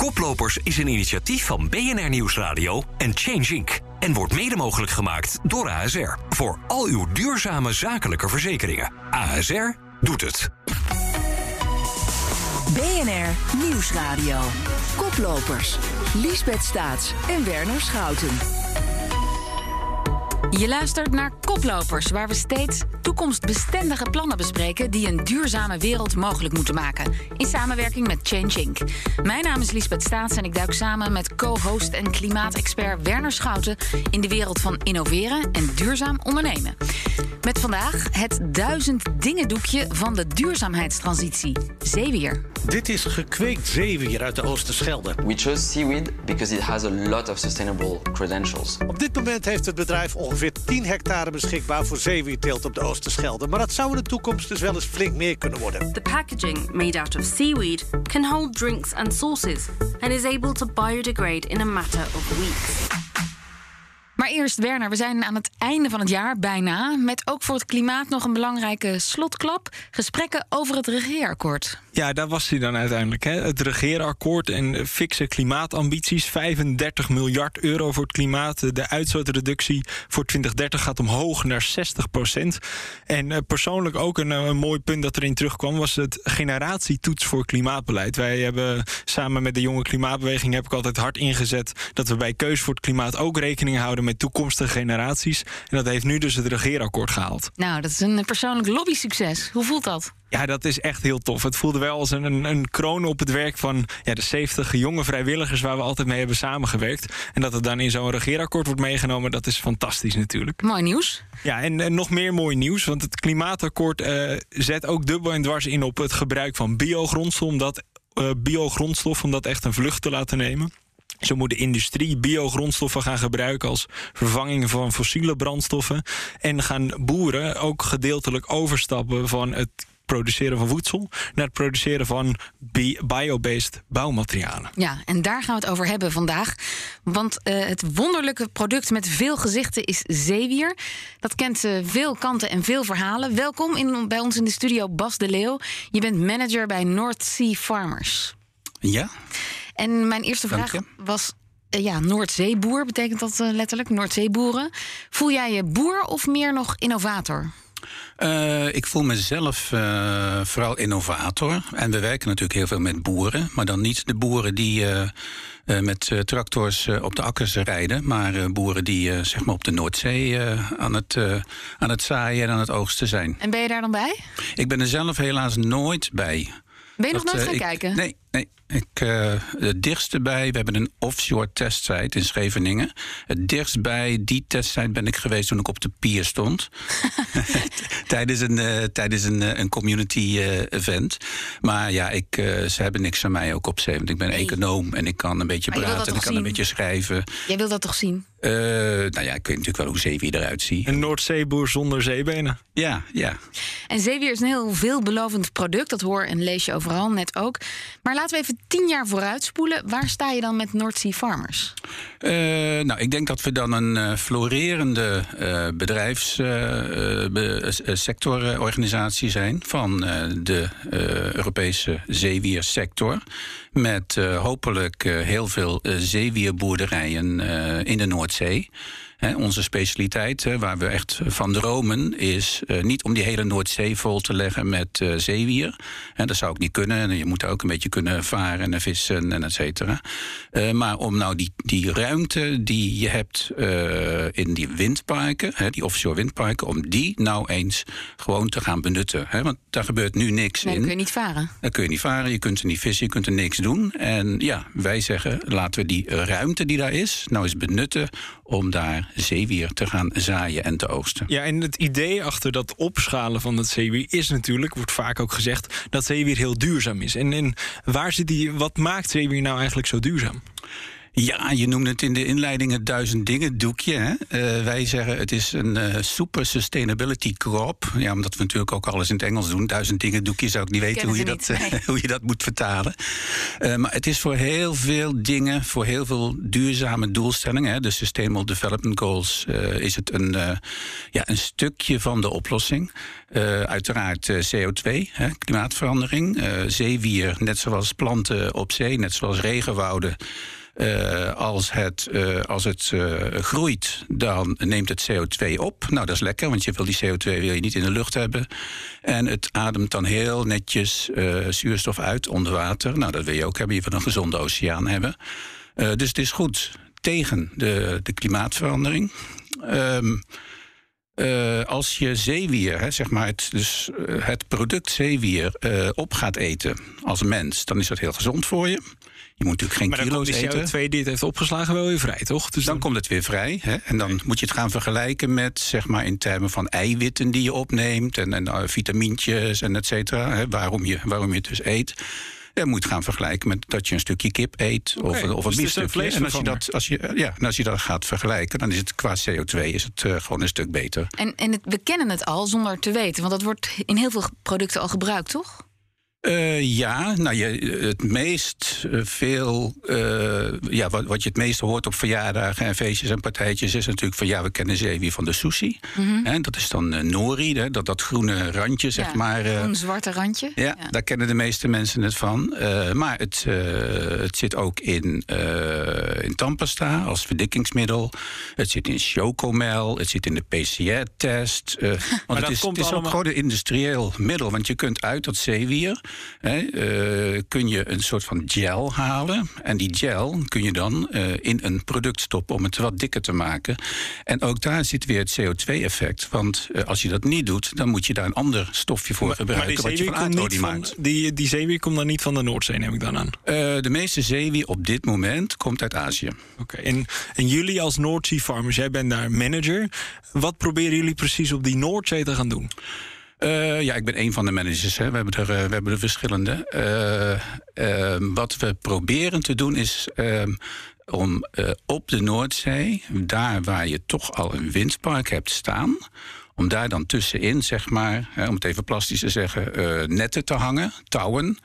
Koplopers is een initiatief van BNR Nieuwsradio en Change Inc. En wordt mede mogelijk gemaakt door ASR. Voor al uw duurzame zakelijke verzekeringen. ASR doet het. BNR Nieuwsradio. Koplopers. Liesbeth Staats en Werner Schouten. Je luistert naar Koplopers, waar we steeds toekomstbestendige plannen bespreken die een duurzame wereld mogelijk moeten maken. In samenwerking met Change Inc. Mijn naam is Liesbeth Staats en ik duik samen met co-host en klimaatexpert Werner Schouten in de wereld van innoveren en duurzaam ondernemen. Met vandaag het duizend dingen doekje van de duurzaamheidstransitie. Zeewier. Dit is gekweekt zeewier uit de Oosterschelde. We chose seaweed because it has a lot of sustainable credentials. Op dit moment heeft het bedrijf ongeveer 10 hectare beschikbaar voor zeewierteelt op de Oosterschelde. Maar dat zou in de toekomst dus wel eens flink meer kunnen worden. The packaging, made out of seaweed, can hold drinks and sauces and is able to biodegrade in a matter of weeks. Maar eerst, Werner, we zijn aan het einde van het jaar bijna. Met ook voor het klimaat nog een belangrijke slotklap: gesprekken over het regeerakkoord. Ja, daar was hij dan uiteindelijk. Hè? Het regeerakkoord en fikse klimaatambities. 35 miljard euro voor het klimaat. De uitstootreductie voor 2030 gaat omhoog naar 60 procent. En uh, persoonlijk ook een, een, mooi punt dat erin terugkwam... was het generatietoets voor klimaatbeleid. Wij hebben samen met de jonge klimaatbeweging... heb ik altijd hard ingezet dat we bij keuze voor het klimaat... ook rekening houden met toekomstige generaties. En dat heeft nu dus het regeerakkoord gehaald. Nou, dat is een persoonlijk lobby-succes. Hoe voelt dat? Ja, dat is echt heel tof. Het voelde wel als een, een, een, kroon op het werk van ja, de 70 jonge vrijwilligers waar we altijd mee hebben samengewerkt. En dat het dan in zo'n regeerakkoord wordt meegenomen, dat is fantastisch natuurlijk. Mooi nieuws. Ja, en, en nog meer mooi nieuws. Want het klimaatakkoord uh, zet ook dubbel en dwars in op het gebruik van biogrondstof. Om dat, uh, biogrondstof, om dat echt een vlucht te laten nemen. Zo moet de industrie biogrondstoffen gaan gebruiken als vervanging van fossiele brandstoffen. En gaan boeren ook gedeeltelijk overstappen van het produceren van voedsel naar het produceren van biobased bouwmaterialen. Ja, en daar gaan we het over hebben vandaag. Want uh, het wonderlijke product met veel gezichten is zeewier. Dat kent uh, veel kanten en veel verhalen. Welkom in, bij ons in de studio Bas de Leeuw. Je bent manager bij North Sea Farmers. Ja. En mijn eerste vraag was. Uh, ja, Noordzeeboer betekent dat letterlijk, Noordzeeboeren. Voel jij je boer of meer nog innovator? Uh, ik voel mezelf uh, vooral innovator. En we werken natuurlijk heel veel met boeren. Maar dan niet de boeren die uh, met tractors op de akkers rijden. Maar boeren die zeg maar op de Noordzee aan, het, aan het zaaien en aan het oogsten zijn. En ben je daar dan bij? Ik ben er zelf helaas nooit bij. Ben je nog nooit gaan kijken? Nee, nee. Ik, uh, het dichtst bij, we hebben een offshore testsite in Scheveningen. Het dichtst bij die testsite ben ik geweest toen ik op de pier stond. tijdens een, uh, tijdens een, uh, een community event. Maar ja, ik, ze hebben niks aan mij ook op zee. Want ik ben nee. econoom en ik kan een beetje maar praten en ik kan zien? een beetje schrijven. Jij wil dat toch zien? nou ja, ik weet natuurlijk wel hoe zeewier eruit ziet. Een Noordzeeboer zonder zeebenen. Ja, ja. En zeewier is een heel veelbelovend product. Dat hoor en lees je overal, net ook. Maar laten we even tien jaar vooruitspoelen. Waar sta je dan met North Sea Farmers? Uh, nou, ik denk dat we dan een uh, florerende uh, bedrijfssectororganisatie zijn van de Europese zeewiersector. Met hopelijk heel veel zeewierboerderijen in de Noordzee. He, onze specialiteit, he, waar we echt van dromen, is uh, niet om die hele Noordzee vol te leggen met uh, zeewier. He, dat zou ook niet kunnen. Je moet ook een beetje kunnen varen en vissen en et cetera. Uh, maar om nou die, die ruimte die je hebt in die windparken, he, die offshore windparken, om die nou eens gewoon te gaan benutten. Want daar gebeurt nu niks nee, in. Dan kun je niet varen. Dan kun je niet varen, je kunt er niet vissen, je kunt er niks doen. En ja, wij zeggen, laten we die ruimte die daar is, nou eens benutten om daar zeewier te gaan zaaien en te oogsten. Ja, en het idee achter dat opschalen van dat zeewier is natuurlijk, wordt vaak ook gezegd, dat zeewier heel duurzaam is. En, en waar zit die, wat maakt zeewier nou eigenlijk zo duurzaam? Ja, je noemde het in de inleiding het duizend dingen doekje. Hè? Uh, wij zeggen het is een uh, super sustainability crop. Ja, omdat we natuurlijk ook alles in het Engels doen. Duizend dingen doekje zou ik niet weten hoe je, dat, nee. hoe je dat moet vertalen. Uh, maar het is voor heel veel dingen, voor heel veel duurzame doelstellingen, hè, de Sustainable Development Goals, is het een, ja, een stukje van de oplossing. uiteraard CO2, hè, klimaatverandering, zeewier, net zoals planten op zee, net zoals regenwouden. Uh, als het, uh, als het uh, groeit, dan neemt het CO2 op. Nou, dat is lekker, want je wil die CO2 wil je niet in de lucht hebben. En het ademt dan heel netjes zuurstof uit onder water. Nou, dat wil je ook hebben. Je wil een gezonde oceaan hebben. dus het is goed tegen de, de klimaatverandering. Um, uh, als je zeewier, hè, zeg maar het, dus, uh, het product zeewier, uh, op gaat eten als mens, dan is dat heel gezond voor je. Je moet natuurlijk geen maar dan kilo's komt die eten. CO2 die het heeft opgeslagen wel weer vrij, toch? Dus dan, dan, komt het weer vrij. Hè? En dan nee. moet je het gaan vergelijken met, zeg maar, in termen van eiwitten die je opneemt en, en uh, vitamintjes en et cetera. Hè? Waarom, je, waarom je het dus eet. Je moet gaan vergelijken met dat je een stukje kip eet of, okay, of een dus biefstukje. En als je, dat, als, je, ja, en als je dat gaat vergelijken, dan is het qua CO2 is het, uh, gewoon een stuk beter. En, en het, we kennen het al zonder te weten, want dat wordt in heel veel producten al gebruikt, toch? Uh, ja, nou, je, het meest uh, veel, uh, ja, wat, wat je het meest hoort op verjaardagen en feestjes en partijtjes is natuurlijk van ja, we kennen zeewier van de sushi. Mhm. Mm -hmm. Hè, dat is dan nori, hè, dat, dat groene randje, zeg ja, maar. Een zwarte randje. Ja, ja, daar kennen de meeste mensen het van. maar het, het zit ook in, in tandpasta als verdikkingsmiddel. Het zit in chocomel, het zit in de PCR-test. want het is, het is allemaal... ook gewoon een industrieel middel, want je kunt uit dat zeewier He, uh, kun je een soort van gel halen. En die gel kun je dan uh, in een product stoppen om het wat dikker te maken. En ook daar zit weer het CO2-effect. Want uh, als je dat niet doet, dan moet je daar een ander stofje voor maar, gebruiken. Maar wat je van aardolie maakt. Die, die zeewier komt dan niet van de Noordzee, neem ik dan aan? de meeste zeewier op dit moment komt uit Azië. Oké, okay. en, en jullie als Noordzee Farmers, jij bent daar manager. Wat proberen jullie precies op die Noordzee te gaan doen? Uh, ja, ik ben een van de managers. Hè. We, hebben er, uh, we hebben er verschillende. Uh, wat we proberen te doen is om op de Noordzee, daar waar je toch al een windpark hebt staan, om daar dan tussenin, zeg maar, hè, om het even plastisch te zeggen, netten te hangen, touwen.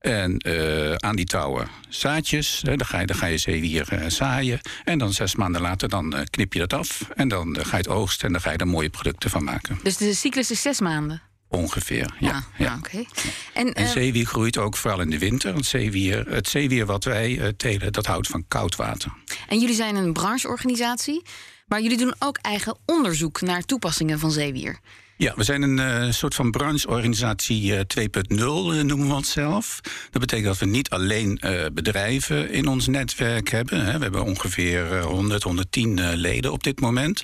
En uh, aan die touwen zaadjes. Hè, dan, ga je, dan ga je zeewier uh, zaaien. En dan zes maanden later dan, uh, knip je dat af. En dan ga je het oogsten en dan ga je er mooie producten van maken. Dus de cyclus is zes maanden? Ongeveer, ja. Ah, ja. Okay. En, en zeewier groeit ook vooral in de winter. Want zeewier, het zeewier wat wij telen, dat houdt van koud water. En jullie zijn een brancheorganisatie. Maar jullie doen ook eigen onderzoek naar toepassingen van zeewier. Ja, we zijn een uh, soort van brancheorganisatie uh, 2.0, uh, noemen we onszelf. Dat betekent dat we niet alleen bedrijven in ons netwerk hebben. Hè. We hebben ongeveer 100, 110 leden op dit moment.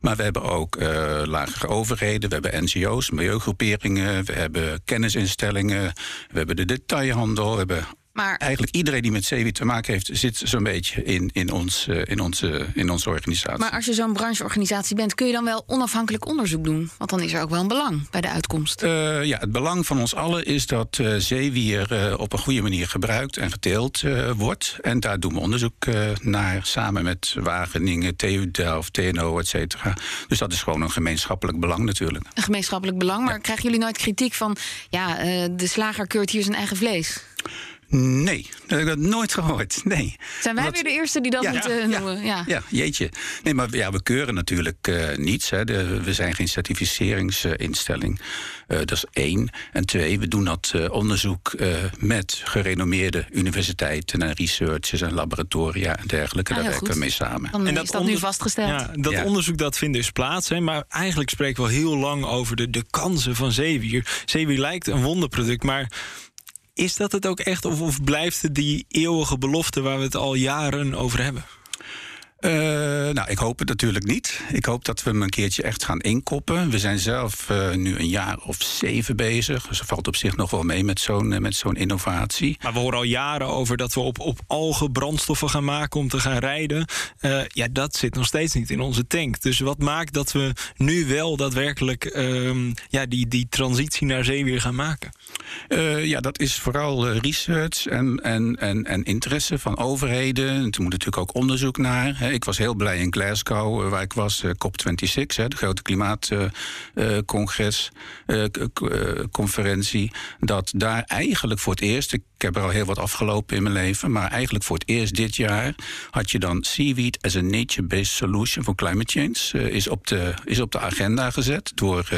Maar we hebben ook lagere overheden, we hebben NGO's, milieugroeperingen, we hebben kennisinstellingen, we hebben de detailhandel, we hebben maar eigenlijk iedereen die met zeewier te maken heeft, zit zo'n beetje in, in, ons, uh, in, onze, in onze organisatie. Maar als je zo'n brancheorganisatie bent, kun je dan wel onafhankelijk onderzoek doen? Want dan is er ook wel een belang bij de uitkomst. Uh, ja, het belang van ons allen is dat uh, zeewier op een goede manier gebruikt en geteeld wordt. En daar doen we onderzoek naar, samen met Wageningen, TU Delft, TNO, et cetera. Dus dat is gewoon een gemeenschappelijk belang natuurlijk. Een gemeenschappelijk belang, maar Ja. krijgen jullie nooit kritiek van... ja, de slager keurt hier zijn eigen vlees? Nee, dat heb ik dat nooit gehoord. Nee. Zijn wij weer de eerste die dat Ja, moeten ja, noemen? Ja. Ja, jeetje. Nee, maar ja, we keuren natuurlijk eh, niets. Hè. De- we zijn geen certificeringsinstelling. Eh, dat is één. En twee, we doen dat eh, onderzoek eh, met gerenommeerde universiteiten en researchers en laboratoria en dergelijke. Ah, Daar werken we mee samen. Dan En is dat dat nu vastgesteld. Ja, dat Ja. onderzoek dat vindt dus plaats. Hè, maar eigenlijk spreken we al heel lang over de, de kansen van zeewier. Zeewier lijkt een wonderproduct, maar is dat het ook echt? Of, of blijft het die eeuwige belofte waar we het al jaren over hebben? Uh, nou, ik hoop het natuurlijk niet. Ik hoop dat we hem een keertje echt gaan inkoppen. We zijn zelf uh, nu een jaar of zeven bezig. Dus valt op zich nog wel mee met zo'n uh, met zo'n innovatie. Maar we horen al jaren over dat we op, op algen brandstoffen gaan maken om te gaan rijden. ja, dat zit nog steeds niet in onze tank. Dus wat maakt dat we nu wel daadwerkelijk ehm, ja, die, die transitie naar zee weer gaan maken? ja, dat is vooral research en, en, en, en interesse van overheden. En er moet natuurlijk ook onderzoek naar. Hè. Ik was heel blij in Glasgow, waar ik was, COP26, hè, de grote klimaatcongres, conferentie. Dat daar eigenlijk voor het eerst, ik heb er al heel wat afgelopen in mijn leven, maar eigenlijk voor het eerst dit jaar had je dan seaweed as a nature-based solution for climate change. is, op de, is op de agenda gezet, door,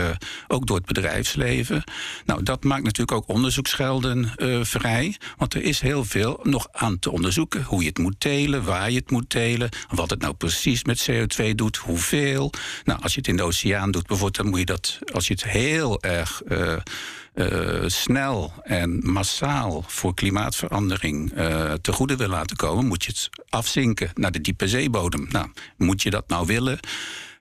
ook door het bedrijfsleven. Nou, dat maakt natuurlijk ook onderzoeksgelden vrij, want er is heel veel nog aan te onderzoeken. Hoe je het moet telen, waar je het moet telen, wat het nou precies met CO2 doet, hoeveel. Nou, als je het in de oceaan doet bijvoorbeeld, dan moet je dat, als je het heel erg. Uh, uh, snel en massaal voor klimaatverandering uh, te goede wil laten komen, moet je het afzinken naar de diepe zeebodem. Nou, moet je dat nou willen?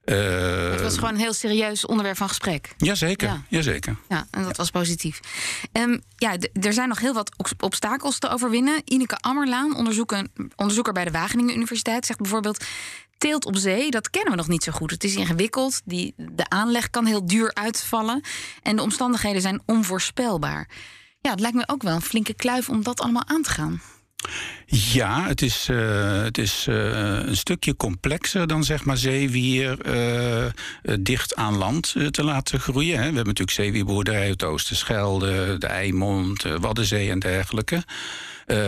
Uh, het was gewoon een heel serieus onderwerp van gesprek. Jazeker, ja. jazeker. Ja, en dat was positief. Um, ja, er zijn nog heel wat obstakels te overwinnen. Ineke Ammerlaan, onderzoeker bij de Wageningen Universiteit, zegt bijvoorbeeld... Teelt op zee, dat kennen we nog niet zo goed. Het is ingewikkeld, die, de aanleg kan heel duur uitvallen... en de omstandigheden zijn onvoorspelbaar. Ja, het lijkt me ook wel een flinke kluif om dat allemaal aan te gaan. Ja, het is, uh, het is uh, een stukje complexer dan zeg maar zeewier uh, dicht aan land te laten groeien. Hè. We hebben natuurlijk zeewierboerderijen, het Oosterschelde, de Eimond, Waddenzee en dergelijke.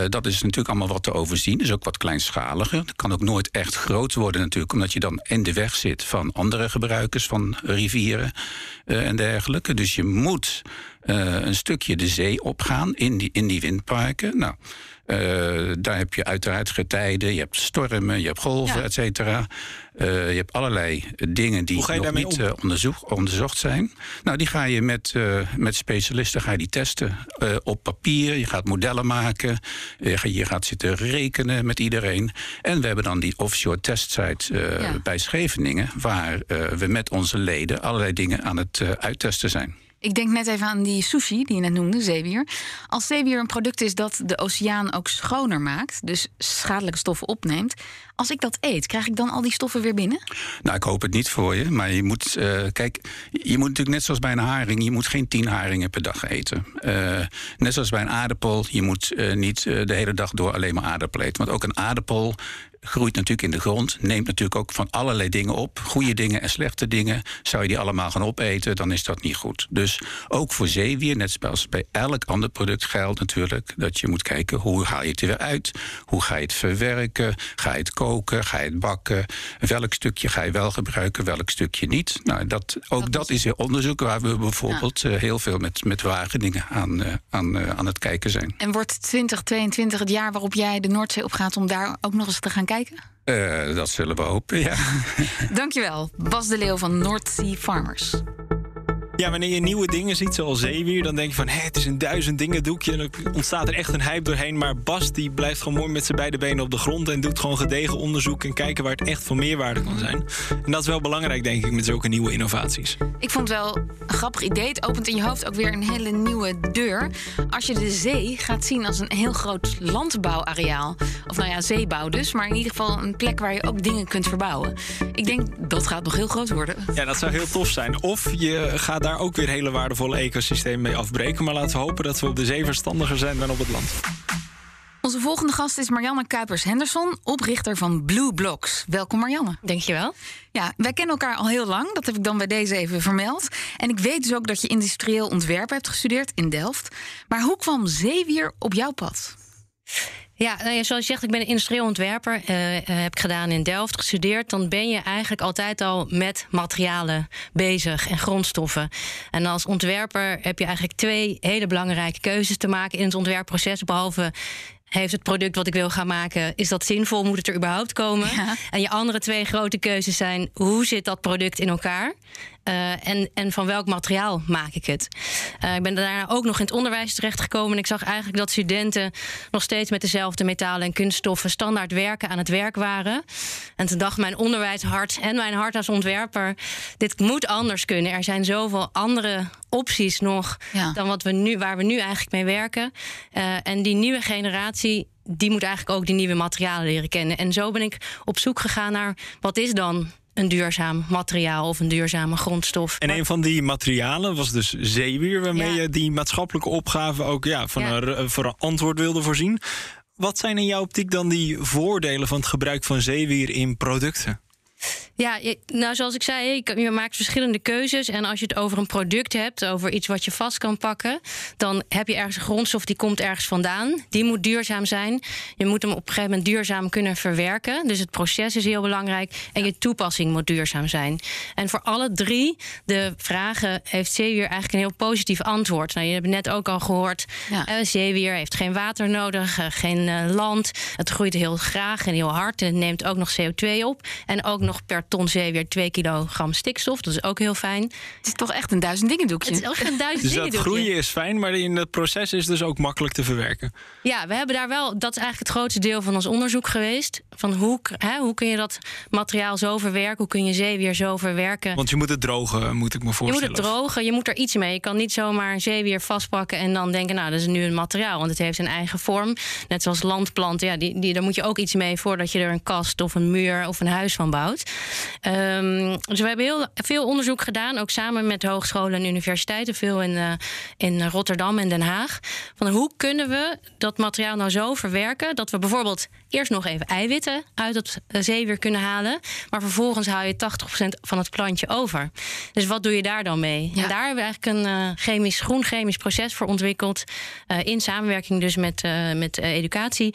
Dat is natuurlijk allemaal wat te overzien. is ook wat kleinschaliger. Het kan ook nooit echt groot worden natuurlijk... omdat je dan in de weg zit van andere gebruikers van rivieren en dergelijke. Dus je moet uh, een stukje de zee opgaan in die, in die windparken. Nou, uh, daar heb je uiteraard getijden, je hebt stormen, je hebt golven, ja. et cetera. Uh, je hebt allerlei dingen die nog niet uh, onderzoek, onderzocht zijn. Nou, die ga je met, met specialisten ga je die testen op papier. Je gaat modellen maken. je gaat zitten rekenen met iedereen. En we hebben dan die offshore testsite ja. bij Scheveningen... waar we met onze leden allerlei dingen aan het uittesten zijn. Ik denk net even aan die sushi die je net noemde, zeewier. Als zeewier een product is dat de oceaan ook schoner maakt, dus schadelijke stoffen opneemt. Als ik dat eet, krijg ik dan al die stoffen weer binnen? Nou, ik hoop het niet voor je. Maar je moet, uh, kijk, je moet natuurlijk net zoals bij een haring, je moet geen tien haringen per dag eten. Uh, net zoals bij een aardappel, je moet uh, niet de hele dag door alleen maar aardappel eten. Want ook een aardappel groeit natuurlijk in de grond, neemt natuurlijk ook van allerlei dingen op. Goede dingen en slechte dingen. Zou je die allemaal gaan opeten, dan is dat niet goed. Dus ook voor zeewier, net zoals bij elk ander product geldt natuurlijk... dat je moet kijken hoe haal je het er weer uit? Hoe ga je het verwerken? Ga je het koken? Ga je het bakken? Welk stukje ga je wel gebruiken? Welk stukje niet? Nou, dat, ook dat, dat is, is onderzoek waar we bijvoorbeeld ja. uh, heel veel met, met Wageningen aan, uh, aan, uh, aan het kijken zijn. En wordt 2022 het jaar waarop jij de Noordzee opgaat... om daar ook nog eens te gaan kijken? Uh, dat zullen we hopen, ja. Dankjewel, Bas de Leeuw van North Sea Farmers. Ja, wanneer je nieuwe dingen ziet, zoals zeewier, dan denk je van hé, het is een duizend dingen doekje. En dan ontstaat er echt een hype doorheen. Maar Bas die blijft gewoon mooi met zijn beide benen op de grond en doet gewoon gedegen onderzoek en kijken waar het echt van meerwaarde kan zijn. En dat is wel belangrijk, denk ik, met zulke nieuwe innovaties. Ik vond het wel een grappig idee. Het opent in je hoofd ook weer een hele nieuwe deur. Als je de zee gaat zien als een heel groot landbouwareaal. Of nou ja, zeebouw dus, maar in ieder geval een plek waar je ook dingen kunt verbouwen. Ik denk dat gaat nog heel groot worden. Ja, dat zou heel tof zijn. Of je gaat daar ook weer hele waardevolle ecosystemen mee afbreken. Maar laten we hopen dat we op de zee verstandiger zijn dan op het land. Onze volgende gast is Marianne Kuipers-Henderson, oprichter van Blue Blocks. Welkom Marianne. Dankjewel. Ja, wij kennen elkaar al heel lang. Dat heb ik dan bij deze even vermeld. En ik weet dus ook dat je industrieel ontwerpen hebt gestudeerd in Delft. Maar hoe kwam zeewier op jouw pad? Ja, nou ja, zoals je zegt, ik ben een industrieel ontwerper. Uh, heb ik gedaan in Delft, gestudeerd. Dan ben je eigenlijk altijd al met materialen bezig en grondstoffen. En als ontwerper heb je eigenlijk twee hele belangrijke keuzes te maken in het ontwerpproces. Behalve heeft het product wat ik wil gaan maken, is dat zinvol? Moet het er überhaupt komen? Ja. En je andere twee grote keuzes zijn: hoe zit dat product in elkaar? Uh, en, en van welk materiaal maak ik het? Uh, ik ben daarna ook nog in het onderwijs terechtgekomen. En ik zag eigenlijk dat studenten nog steeds met dezelfde metalen en kunststoffen standaard werken aan het werk waren. En toen dacht mijn onderwijshart en mijn hart als ontwerper: dit moet anders kunnen. Er zijn zoveel andere opties nog ja. dan wat we nu, waar we nu eigenlijk mee werken. Uh, en die nieuwe generatie die moet eigenlijk ook die nieuwe materialen leren kennen. En zo ben ik op zoek gegaan naar wat is dan een duurzaam materiaal of een duurzame grondstof. En een van die materialen was dus zeewier, waarmee je die maatschappelijke opgave ook ja, van, ja. Een, een antwoord wilde voorzien. Wat zijn in jouw optiek dan die voordelen van het gebruik van zeewier in producten? Ja, nou zoals ik zei, je maakt verschillende keuzes. En als je het over een product hebt, over iets wat je vast kan pakken, dan heb je ergens een grondstof die komt ergens vandaan. Die moet duurzaam zijn. Je moet hem op een gegeven moment duurzaam kunnen verwerken. Dus het proces is heel belangrijk. En je toepassing moet duurzaam zijn. En voor alle drie de vragen heeft zeewier eigenlijk een heel positief antwoord. Nou, je hebt net ook al gehoord, ja. uh, zeewier heeft geen water nodig, uh, geen uh, land. Het groeit heel graag en heel hard en neemt ook nog CO2 op. En ook nog per ton zeewier 2 kilogram stikstof. Dat is ook heel fijn. Het is toch echt een duizend dingen doekje. Het is echt een duizend dus dingen dat groeien is fijn, maar in het proces is dus ook makkelijk te verwerken. Ja, we hebben daar wel, dat is eigenlijk het grootste deel van ons onderzoek geweest. Van hoe, hè, hoe kun je dat materiaal zo verwerken? Hoe kun je zeewier zo verwerken? Want je moet het drogen, moet ik me voorstellen. Je moet het drogen, je moet er iets mee. Je kan niet zomaar zeewier vastpakken en dan denken, nou, dat is nu een materiaal. Want het heeft een eigen vorm. Net zoals landplanten, ja, die, die, daar moet je ook iets mee voordat je er een kast of een muur of een huis van bouwt. Um, dus we hebben heel veel onderzoek gedaan, ook samen met hogescholen en universiteiten, veel in, uh, in Rotterdam en Den Haag. Van hoe kunnen we dat materiaal nou zo verwerken dat we bijvoorbeeld eerst nog even eiwitten uit het zeewier kunnen halen, maar vervolgens haal je 80% van het plantje over. Dus wat doe je daar dan mee? Ja. En daar hebben we eigenlijk een uh, chemisch, groen chemisch proces voor ontwikkeld, uh, in samenwerking dus met, met educatie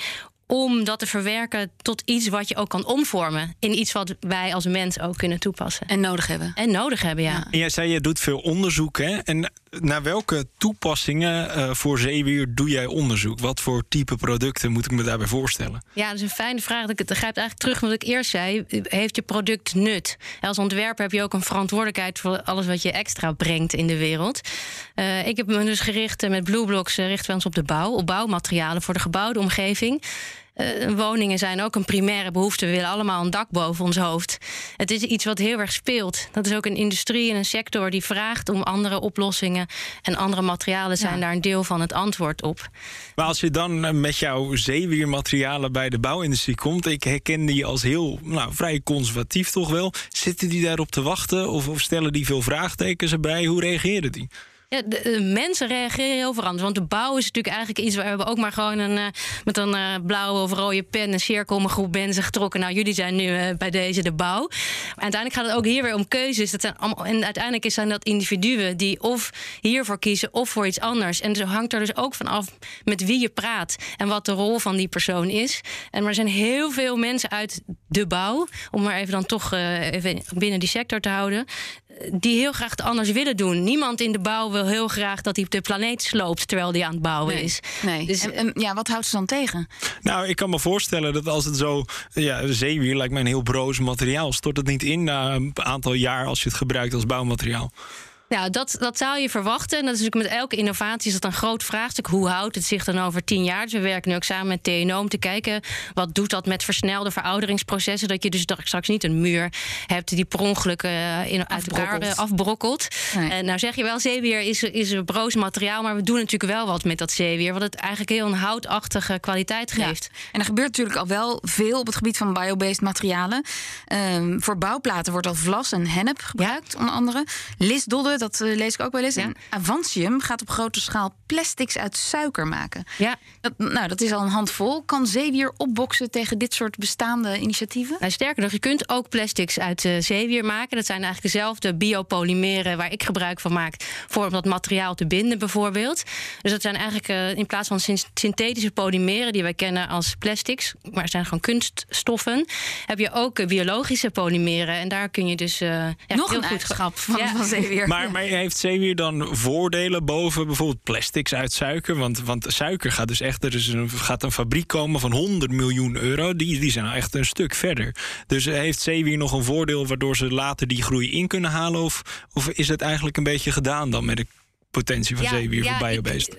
om dat te verwerken tot iets wat je ook kan omvormen. In iets wat wij als mens ook kunnen toepassen. En nodig hebben. En nodig hebben, ja. ja. En jij zei, je doet veel onderzoek, hè? En naar welke toepassingen uh, voor zeewier doe jij onderzoek? Wat voor type producten moet ik me daarbij voorstellen? Ja, dat is een fijne vraag. Dat grijpt eigenlijk terug wat ik eerst zei. Heeft je product nut? Als ontwerper heb je ook een verantwoordelijkheid... voor alles wat je extra brengt in de wereld. Uh, ik heb me dus gericht met Blueblocks... richten we ons op de bouw, op bouwmaterialen... voor de gebouwde omgeving. Uh, woningen zijn ook een primaire behoefte. We willen allemaal een dak boven ons hoofd. Het is iets wat heel erg speelt. Dat is ook een industrie en een sector die vraagt om andere oplossingen. En andere materialen zijn ja. daar een deel van het antwoord op. Maar als je dan met jouw zeewiermaterialen bij de bouwindustrie komt, ik herken die als heel nou, vrij conservatief toch wel. Zitten die daarop te wachten of, of stellen die veel vraagtekens erbij? Hoe reageren die? Ja, de, mensen reageren heel veranderd. Want de bouw is natuurlijk eigenlijk iets waar we ook maar gewoon een, uh, met een uh, blauwe of rode pen een cirkel om een groep mensen getrokken. Nou, jullie zijn nu uh, bij deze de bouw. Maar uiteindelijk gaat het ook hier weer om keuzes. Dat zijn allemaal, en uiteindelijk zijn dat individuen die of hiervoor kiezen of voor iets anders. En zo hangt er dus ook van af met wie je praat en wat de rol van die persoon is. En er zijn heel veel mensen uit de bouw, om maar even dan toch even binnen die sector te houden, die heel graag het anders willen doen. Niemand in de bouw wil heel graag dat hij de planeet sloopt terwijl hij aan het bouwen nee, is. Nee. Dus, en, en, ja, wat houdt ze dan tegen? Nou, ik kan me voorstellen dat als het zo. Ja, zeewier lijkt mij een heel broos materiaal. Stort het niet in na een aantal jaar als je het gebruikt als bouwmateriaal? Nou, dat, dat zou je verwachten. En dat is natuurlijk met elke innovatie is dat een groot vraagstuk. Hoe houdt het zich dan over tien jaar? Dus we werken nu ook samen met TNO om te kijken... wat doet dat met versnelde verouderingsprocessen... dat je dus straks niet een muur hebt die per ongeluk uh, in, uit elkaar afbrokkelt. Nee. En nou zeg je wel, zeewier is, is een broos materiaal... maar we doen natuurlijk wel wat met dat zeewier... wat het eigenlijk heel een houtachtige kwaliteit geeft. Ja. En er gebeurt natuurlijk al wel veel op het gebied van biobased materialen. Um, voor bouwplaten wordt al vlas en hennep gebruikt, ja. onder andere. Lisdodden dat uh, lees ik ook wel eens. Ja. En Avantium gaat op grote schaal plastics uit suiker maken. Ja. Dat, nou, dat is al een handvol. Kan zeewier opboksen tegen dit soort bestaande initiatieven? Nou, sterker nog, je kunt ook plastics uit uh, zeewier maken. Dat zijn eigenlijk dezelfde biopolymeren waar ik gebruik van maak... voor om dat materiaal te binden bijvoorbeeld. Dus dat zijn eigenlijk uh, in plaats van synthetische polymeren... die wij kennen als plastics, maar het zijn gewoon kunststoffen... heb je ook biologische polymeren. En daar kun je dus... Ja, Nog heel een goed eigenschap van, ja. van zeewier. Maar Maar, maar heeft zeewier dan voordelen boven bijvoorbeeld plastics uit suiker? Want, want suiker gaat dus echt, er is een, gaat een fabriek komen van 100 miljoen euro. Die, die zijn nou echt een stuk verder. Dus heeft zeewier nog een voordeel waardoor ze later die groei in kunnen halen? Of, of is het eigenlijk een beetje gedaan dan met de potentie van zeewier voor biobased?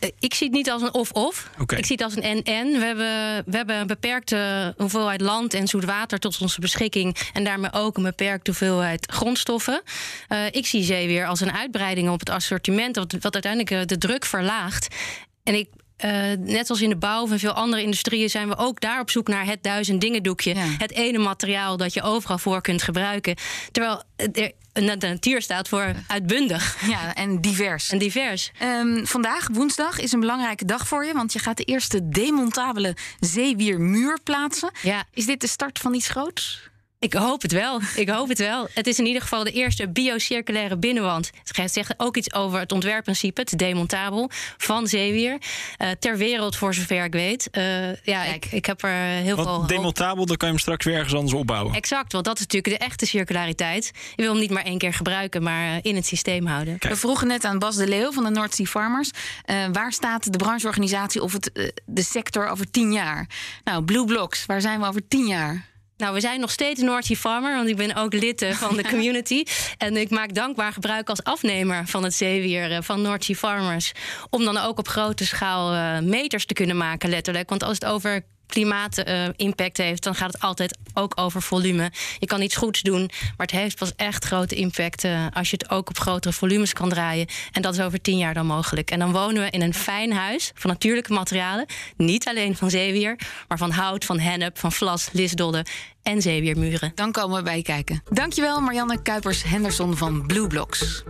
Ik, eh, ik zie het niet als een of-of. Ik zie het als een en-en. We hebben, we hebben een beperkte hoeveelheid land en zoet water tot onze beschikking. En daarmee ook een beperkte hoeveelheid grondstoffen. Eh, ik zie zeewier als een uitbreiding op het assortiment, wat, wat uiteindelijk eh, de druk verlaagt. En ik eh, net als in de bouw in veel andere industrieën zijn we ook daar op zoek naar het duizend dingen doekje. Het ene materiaal dat je overal voor kunt gebruiken. Terwijl er, de natuur staat voor uitbundig. Ja, en divers. En divers. Ehm, vandaag, woensdag, is een belangrijke dag voor je. Want je gaat de eerste demontabele zeewiermuur plaatsen. Ja. Is dit de start van iets groots? Ik hoop het wel. Ik hoop het wel. Het is in ieder geval de eerste biocirculaire binnenwand. Het zegt ook iets over het ontwerpprincipe, het demontabel, van zeewier. Uh, ter wereld, voor zover ik weet. Uh, ja, ik, ik, heb er heel Want veel. demontabel, dan kan je hem straks weer ergens anders opbouwen. Exact, want dat is natuurlijk de echte circulariteit. Je wil hem niet maar één keer gebruiken, maar in het systeem houden. Kijk. We vroegen net aan Bas de Leeuw van de North Sea Farmers. Uh, waar staat de brancheorganisatie of het, de sector over tien jaar? Nou, Blue Blocks, waar zijn we over tien jaar? Nou, we zijn nog steeds Noordje Farmer, want ik ben ook lid van de community. En ik maak dankbaar gebruik als afnemer van het zeewier van Noordje Farmers. Om dan ook op grote schaal uh, meters te kunnen maken, letterlijk. Want als het over klimaatimpact heeft, dan gaat het altijd ook over volume. Je kan iets goeds doen, maar het heeft pas echt grote impact uh, als je het ook op grotere volumes kan draaien. En dat is over tien jaar dan mogelijk. En dan wonen we in een fijn huis van natuurlijke materialen. Niet alleen van zeewier, maar van hout, van hennep, van vlas, lisdodden en zeewiermuren. Dan komen we bij kijken. Dankjewel Marianne Kuipers-Henderson van Blue Blocks.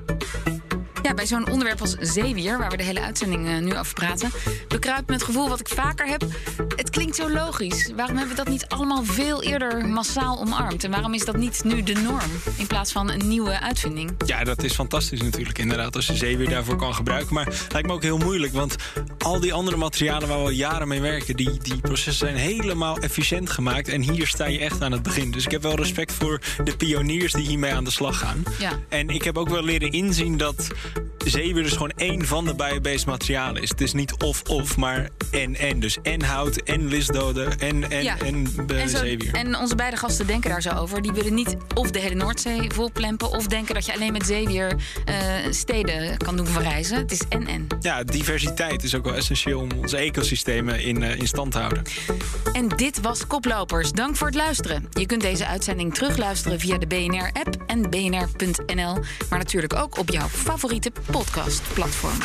Ja, bij zo'n onderwerp als zeewier, waar we de hele uitzending uh, nu over praten, bekruipt me het gevoel wat ik vaker heb. Het klinkt zo logisch. Waarom hebben we dat niet allemaal veel eerder massaal omarmd? En waarom is dat niet nu de norm in plaats van een nieuwe uitvinding? Ja, dat is fantastisch natuurlijk, inderdaad, als je zeewier daarvoor kan gebruiken. Maar het lijkt me ook heel moeilijk, want al die andere materialen waar we al jaren mee werken, die, die processen zijn helemaal efficiënt gemaakt. En hier sta je echt aan het begin. Dus ik heb wel respect voor de pioniers die hiermee aan de slag gaan. Ja. En ik heb ook wel leren inzien dat zeewier dus gewoon één van de biobased materialen is. Het is niet of-of, maar en-en. Dus en hout, en lisdoden, en, en, Ja. en, En, zo- zeewier. en onze beide gasten denken daar zo over. Die willen niet of de hele Noordzee volplempen... of denken dat je alleen met zeewier eh, steden kan doen verrijzen. Het is en-en. Ja, diversiteit is ook wel essentieel om onze ecosystemen in, eh, in stand te houden. En dit was Koplopers. Dank voor het luisteren. Je kunt deze uitzending terugluisteren via de BNR-app en bnr.nl. Maar natuurlijk ook op jouw favoriete podcastplatform.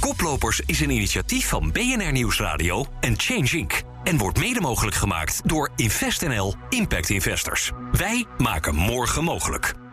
Koplopers is een initiatief van BNR Nieuwsradio en Change Inc. En wordt mede mogelijk gemaakt door InvestNL Impact Investors. Wij maken morgen mogelijk.